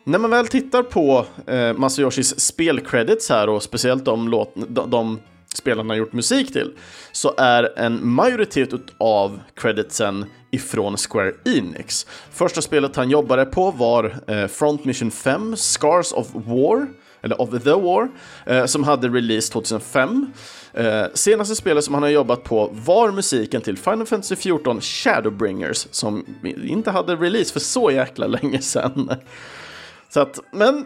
[SPEAKER 1] När man väl tittar på eh, Masayoshis spelcredits här och speciellt de, låt, de, de spelarna gjort musik till, så är en majoritet av creditsen ifrån Square Enix. Första spelet han jobbade på var eh, Front Mission 5, Scars of War, eller of the War, eh, som hade release 2005. Eh, senaste spelet som han har jobbat på var musiken till Final Fantasy 14 Shadowbringers, som inte hade release för så jäkla länge sedan. Så att, men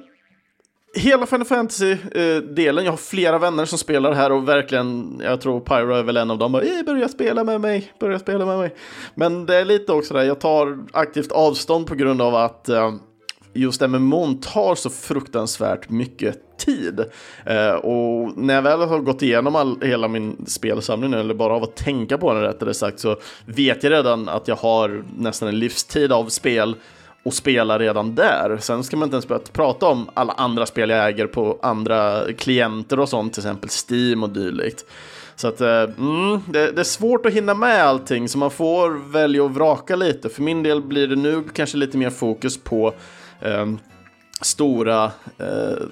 [SPEAKER 1] hela Final Fantasy-delen, eh, jag har flera vänner som spelar här och verkligen, jag tror Pyro är väl en av dem, bara, börja spela med mig, börja spela med mig. Men det är lite också där, jag tar aktivt avstånd på grund av att eh, just MMON tar så fruktansvärt mycket tid. Eh, och när jag väl har gått igenom all, hela min spelsamling nu, eller bara av att tänka på den rättare sagt, så vet jag redan att jag har nästan en livstid av spel och spela redan där. Sen ska man inte ens börja prata om alla andra spel jag äger på andra klienter och sånt, till exempel Steam och dylikt. Så att eh, mm, det, det, är svårt att hinna med allting, så man får välja och vraka lite. För min del blir det nu kanske lite mer fokus på eh, stora eh,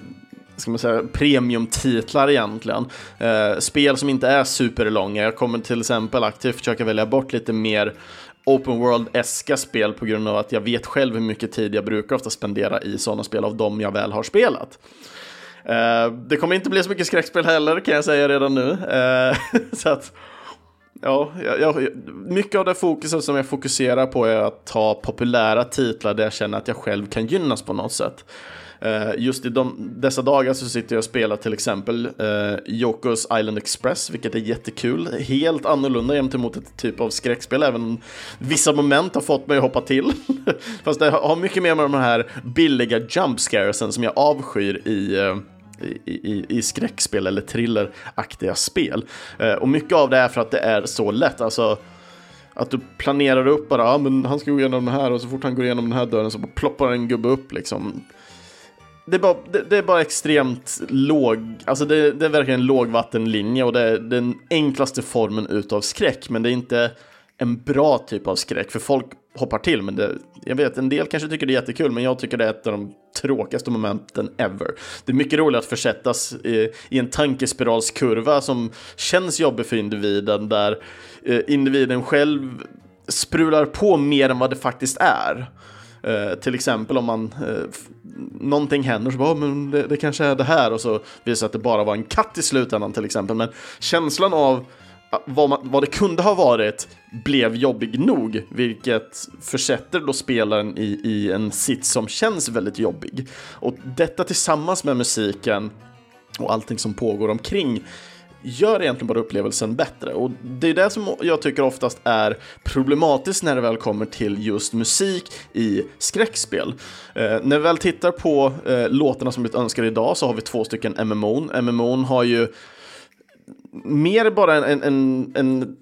[SPEAKER 1] ska man säga, premiumtitlar egentligen. Eh, spel som inte är superlånga. Jag kommer till exempel aktivt försöka välja bort lite mer open world-eska spel på grund av att jag vet själv hur mycket tid jag brukar ofta spendera i sådana spel av dem jag väl har spelat. Uh, det kommer inte bli så mycket skräckspel heller kan jag säga redan nu. Uh, [laughs] så att, ja, jag, mycket av det fokuset som jag fokuserar på är att ta populära titlar där jag känner att jag själv kan gynnas på något sätt. Eh, just i de, dessa dagar så sitter jag och spelar till exempel uh, Yokos Island Express, vilket är jättekul. Helt annorlunda gentemot ett typ av skräckspel, även om vissa moment har fått mig att hoppa till. [laughs] Fast det har mycket mer med de här billiga jump scaresen som jag avskyr i uh, i, i, i skräckspel eller thrilleraktiga spel. och mycket av det är för att det är så lätt. Alltså, att du planerar upp bara, ja men han ska gå igenom den här och så fort han går igenom den här dörren så ploppar en gubbe upp liksom det är, bara, det, det, är bara extremt låg, alltså det, det är verkligen en lågvattenlinje och det är den enklaste formen utav skräck, men det är inte en bra typ av skräck, för folk hoppar till. Men det, jag vet, en del kanske tycker det är jättekul, men jag tycker det är ett av de tråkigaste momenten ever. Det är mycket roligt att försättas i, i en tankespiralskurva som känns jobbig för individen, där eh, individen själv sprular på mer än vad det faktiskt är. Eh, till exempel om man, eh, någonting händer så bara, oh, men det, det, kanske är det här och så visar att det bara var en katt i slutändan till exempel. Men känslan av ah, vad, man, vad det kunde ha varit blev jobbig nog, vilket försätter då spelaren i, i en sits som känns väldigt jobbig. Och detta tillsammans med musiken och allting som pågår omkring gör egentligen bara upplevelsen bättre. Och det är det som jag tycker oftast är problematiskt när det väl kommer till just musik i skräckspel. Eh, när vi väl tittar på eh, låtarna som blivit önskade idag så har vi två stycken MMO. MMO har ju mer bara en, en, en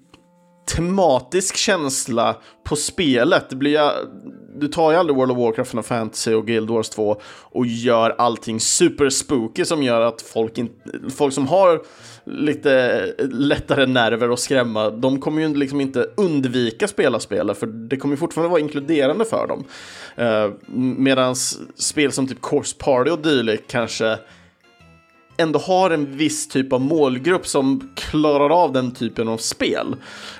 [SPEAKER 1] tematisk känsla på spelet. Det blir, du tar ju aldrig World of Warcraft, Final Fantasy och Guild Wars 2 och gör allting super spooky som gör att folk, in, folk som har lite lättare nerver att skrämma, de kommer ju liksom inte undvika spela spelet för det kommer ju fortfarande vara inkluderande för dem. Eh, uh, Medan spel som typ Course Party och dylikt kanske ändå har en viss typ av målgrupp som klarar av den typen av spel.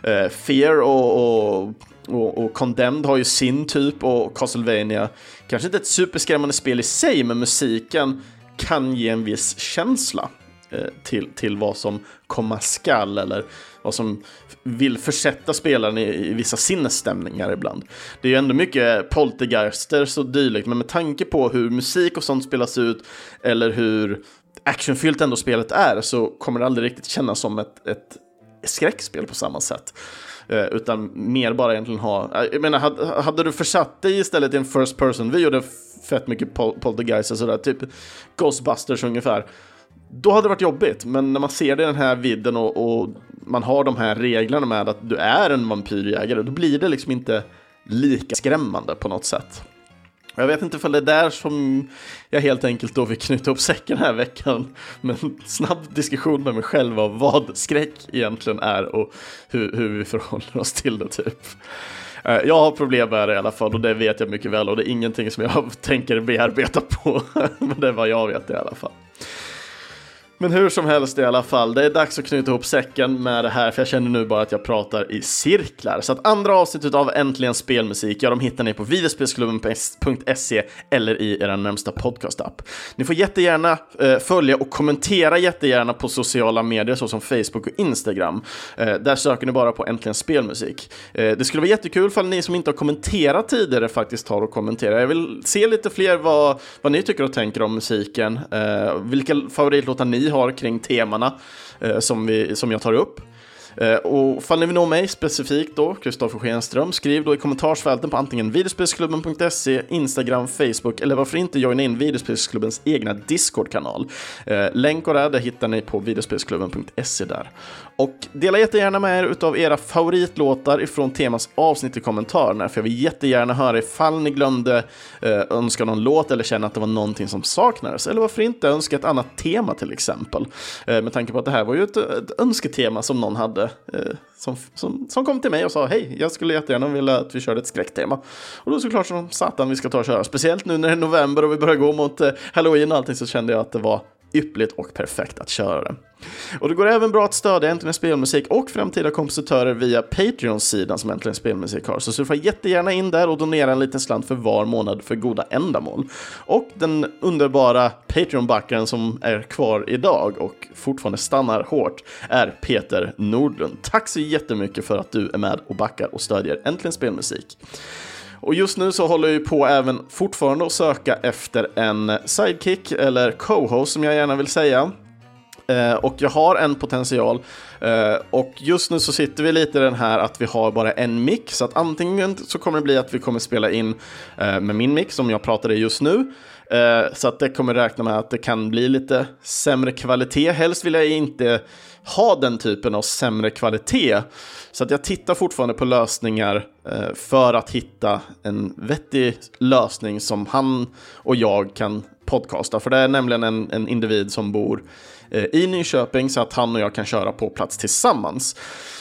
[SPEAKER 1] Uh, Fear och, och, och, och, Condemned har ju sin typ och Castlevania, kanske inte ett superskrämmande spel i sig, men musiken kan ge en viss känsla uh, till, till vad som komma skall eller vad som vill försätta spelaren i, i vissa sinnesstämningar ibland. Det är ju ändå mycket poltergeister och dylikt, men med tanke på hur musik och sånt spelas ut eller hur actionfyllt ändå spelet är så kommer det aldrig riktigt kännas som ett, ett skräckspel på samma sätt. Eh, utan mer bara egentligen ha, eh, jag menar, hade, hade du försatt dig istället i en first person, vi gjorde fett mycket pol poltergeist och sådär, typ Ghostbusters ungefär. Då hade det varit jobbigt, men när man ser det i den här vidden och, och man har de här reglerna med att du är en vampyrjägare, då blir det liksom inte lika skrämmande på något sätt. Jag vet inte om det är där som jag helt enkelt då vill knyta upp säcken den här veckan med en snabb diskussion med mig själv av vad skräck egentligen är och hur, hur vi förhåller oss till det typ. Eh, jag har problem med det i alla fall och det vet jag mycket väl och det är ingenting som jag [laughs] tänker bearbeta på. [laughs] Men det är vad jag vet i alla fall. Men hur som helst i alla fall, det är dags att knyta ihop säcken med det här för jag känner nu bara att jag pratar i cirklar. Så att andra avsnittet av Äntligen Spelmusik, ja de hittar ni på videospelsklubben.se eller i er närmsta podcastapp. Ni får jättegärna eh, följa och kommentera jättegärna på sociala medier såsom Facebook och Instagram. Eh, där söker ni bara på Äntligen Spelmusik. Eh, det skulle vara jättekul ifall ni som inte har kommenterat tidigare faktiskt tar och kommenterar. Jag vill se lite fler vad, vad ni tycker och tänker om musiken. Eh, vilka favoritlåtar ni har kring temana eh, som, vi, som jag tar upp. Eh, och fall ni vill nå mig specifikt då, Kristoffer Schenström, skriv då i kommentarsfälten på antingen videospelsklubben.se, Instagram, Facebook eller varför inte joina in videospelsklubbens egna Discord-kanal. Eh, länk och det hittar ni på videospelsklubben.se där. Och dela jättegärna med er utav era favoritlåtar ifrån temas avsnitt i kommentarerna, för jag vill jättegärna höra ifall ni glömde eh, önska någon låt eller känna att det var någonting som saknades, eller varför inte önska ett annat tema till exempel. Eh, med tanke på att det här var ju ett, ett önsketema som någon hade, eh, som, som, som kom till mig och sa hej, jag skulle jättegärna vilja att vi körde ett skräcktema. Och då såklart som satan vi ska ta och köra, speciellt nu när det är november och vi börjar gå mot eh, halloween och allting så kände jag att det var yppligt och perfekt att köra det. Och det går även bra att stödja Äntligen Spelmusik och framtida kompositörer via Patreon-sidan som Äntligen Spelmusik har. Så surfa jättegärna in där och donera en liten slant för var månad för goda ändamål. Och den underbara Patreon-backaren som är kvar idag och fortfarande stannar hårt är Peter Nordlund. Tack så jättemycket för att du är med och backar och stödjer Äntligen Spelmusik. Och just nu så håller jag på även fortfarande att söka efter en sidekick eller co-host som jag gärna vill säga. Eh, och jag har en potential. Eh, och just nu så sitter vi lite i den här att vi har bara en mick. Så att antingen så kommer det bli att vi kommer spela in eh, med min mick som jag pratar i just nu. Eh, så att det kommer räkna med att det kan bli lite sämre kvalitet. Helst vill jag inte ha den typen av sämre kvalitet. Så att jag tittar fortfarande på lösningar eh, för att hitta en vettig lösning som han och jag kan podcasta. För det är nämligen en, en individ som bor eh, i Nyköping så att han och jag kan köra på plats tillsammans.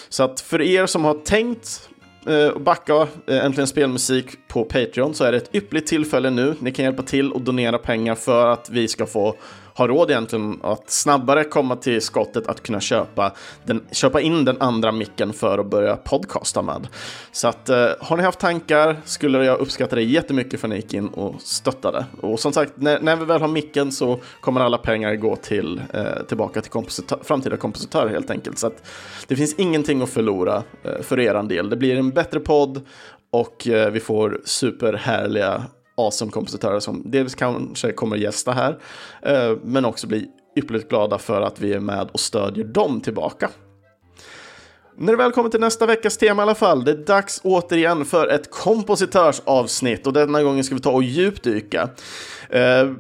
[SPEAKER 1] Så att för er som har tänkt eh, och backa eh, Äntligen Spelmusik på Patreon så är det ett ypperligt tillfälle nu. Ni kan hjälpa till och donera pengar för att vi ska få har råd egentligen att snabbare komma till skottet att kunna köpa, den, köpa in den andra micken för att börja podcasta med. Så att eh, har ni haft tankar skulle jag uppskatta det jättemycket för ni gick in och stöttade. Och som sagt, när, när vi väl har micken så kommer alla pengar gå till, eh, tillbaka till kompositör, framtida kompositörer helt enkelt. Så att det finns ingenting att förlora eh, för er del. Det blir en bättre podd och eh, vi får superhärliga awesome kompositörer som dels kanske kommer gästa här, eh, men också bli ypperligt glada för att vi är med och stödjer dem tillbaka. När det väl kommer till nästa veckas tema i alla fall, det är dags återigen för ett kompositörsavsnitt och denna gången ska vi ta och djupdyka. Eh,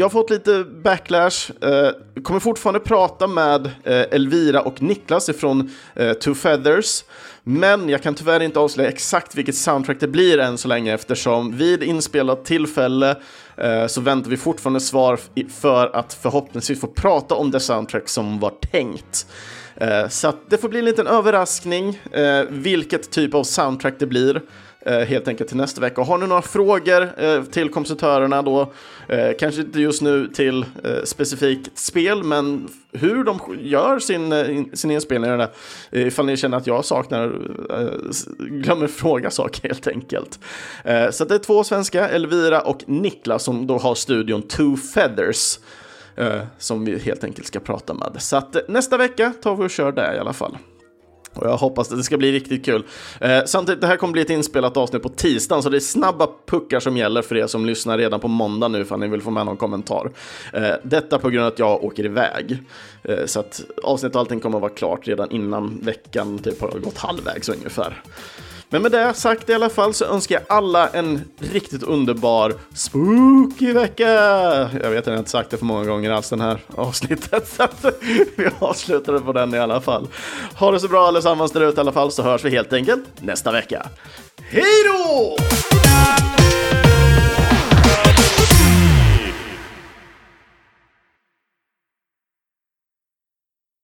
[SPEAKER 1] jag har fått lite backlash, eh, kommer fortfarande prata med eh, Elvira och Niklas ifrån eh, Two Feathers men jag kan tyvärr inte avslöja exakt vilket soundtrack det blir än så länge eftersom vid inspelat tillfälle eh, så väntar vi fortfarande svar för att förhoppningsvis få prata om det soundtrack som var tänkt. Eh, så det får bli en liten överraskning eh, vilket typ av soundtrack det blir. Eh, helt enkelt till nästa vecka. Och har ni några frågor eh, till kompositörerna då, eh, kanske inte just nu till eh, specifikt spel, men hur de gör sin, eh, sin inspelning, där, ifall ni känner att jag saknar, eh, glömmer fråga saker helt enkelt. Så det är två svenska, Elvira och Niklas, som då har studion Two Feathers. Som vi helt enkelt ska prata med. Så att nästa vecka tar vi och kör det i alla fall. Och jag hoppas att det ska bli riktigt kul. Eh, samtidigt, det här kommer bli ett inspelat avsnitt på tisdagen, så det är snabba puckar som gäller för er som lyssnar redan på måndag nu, ifall ni vill få med någon kommentar. Eh, detta på grund av att jag åker iväg. Eh, så att avsnittet och allting kommer att vara klart redan innan veckan typ har gått halvvägs ungefär. Men med det sagt i alla fall så önskar jag alla en riktigt underbar spooky vecka. Jag vet att jag inte sagt det för många gånger alls den här avsnittet. [laughs] Så att vi avslutade på den i alla fall. Ha det så bra allesammans där ute i alla fall så hörs vi helt enkelt nästa vecka. Hej då!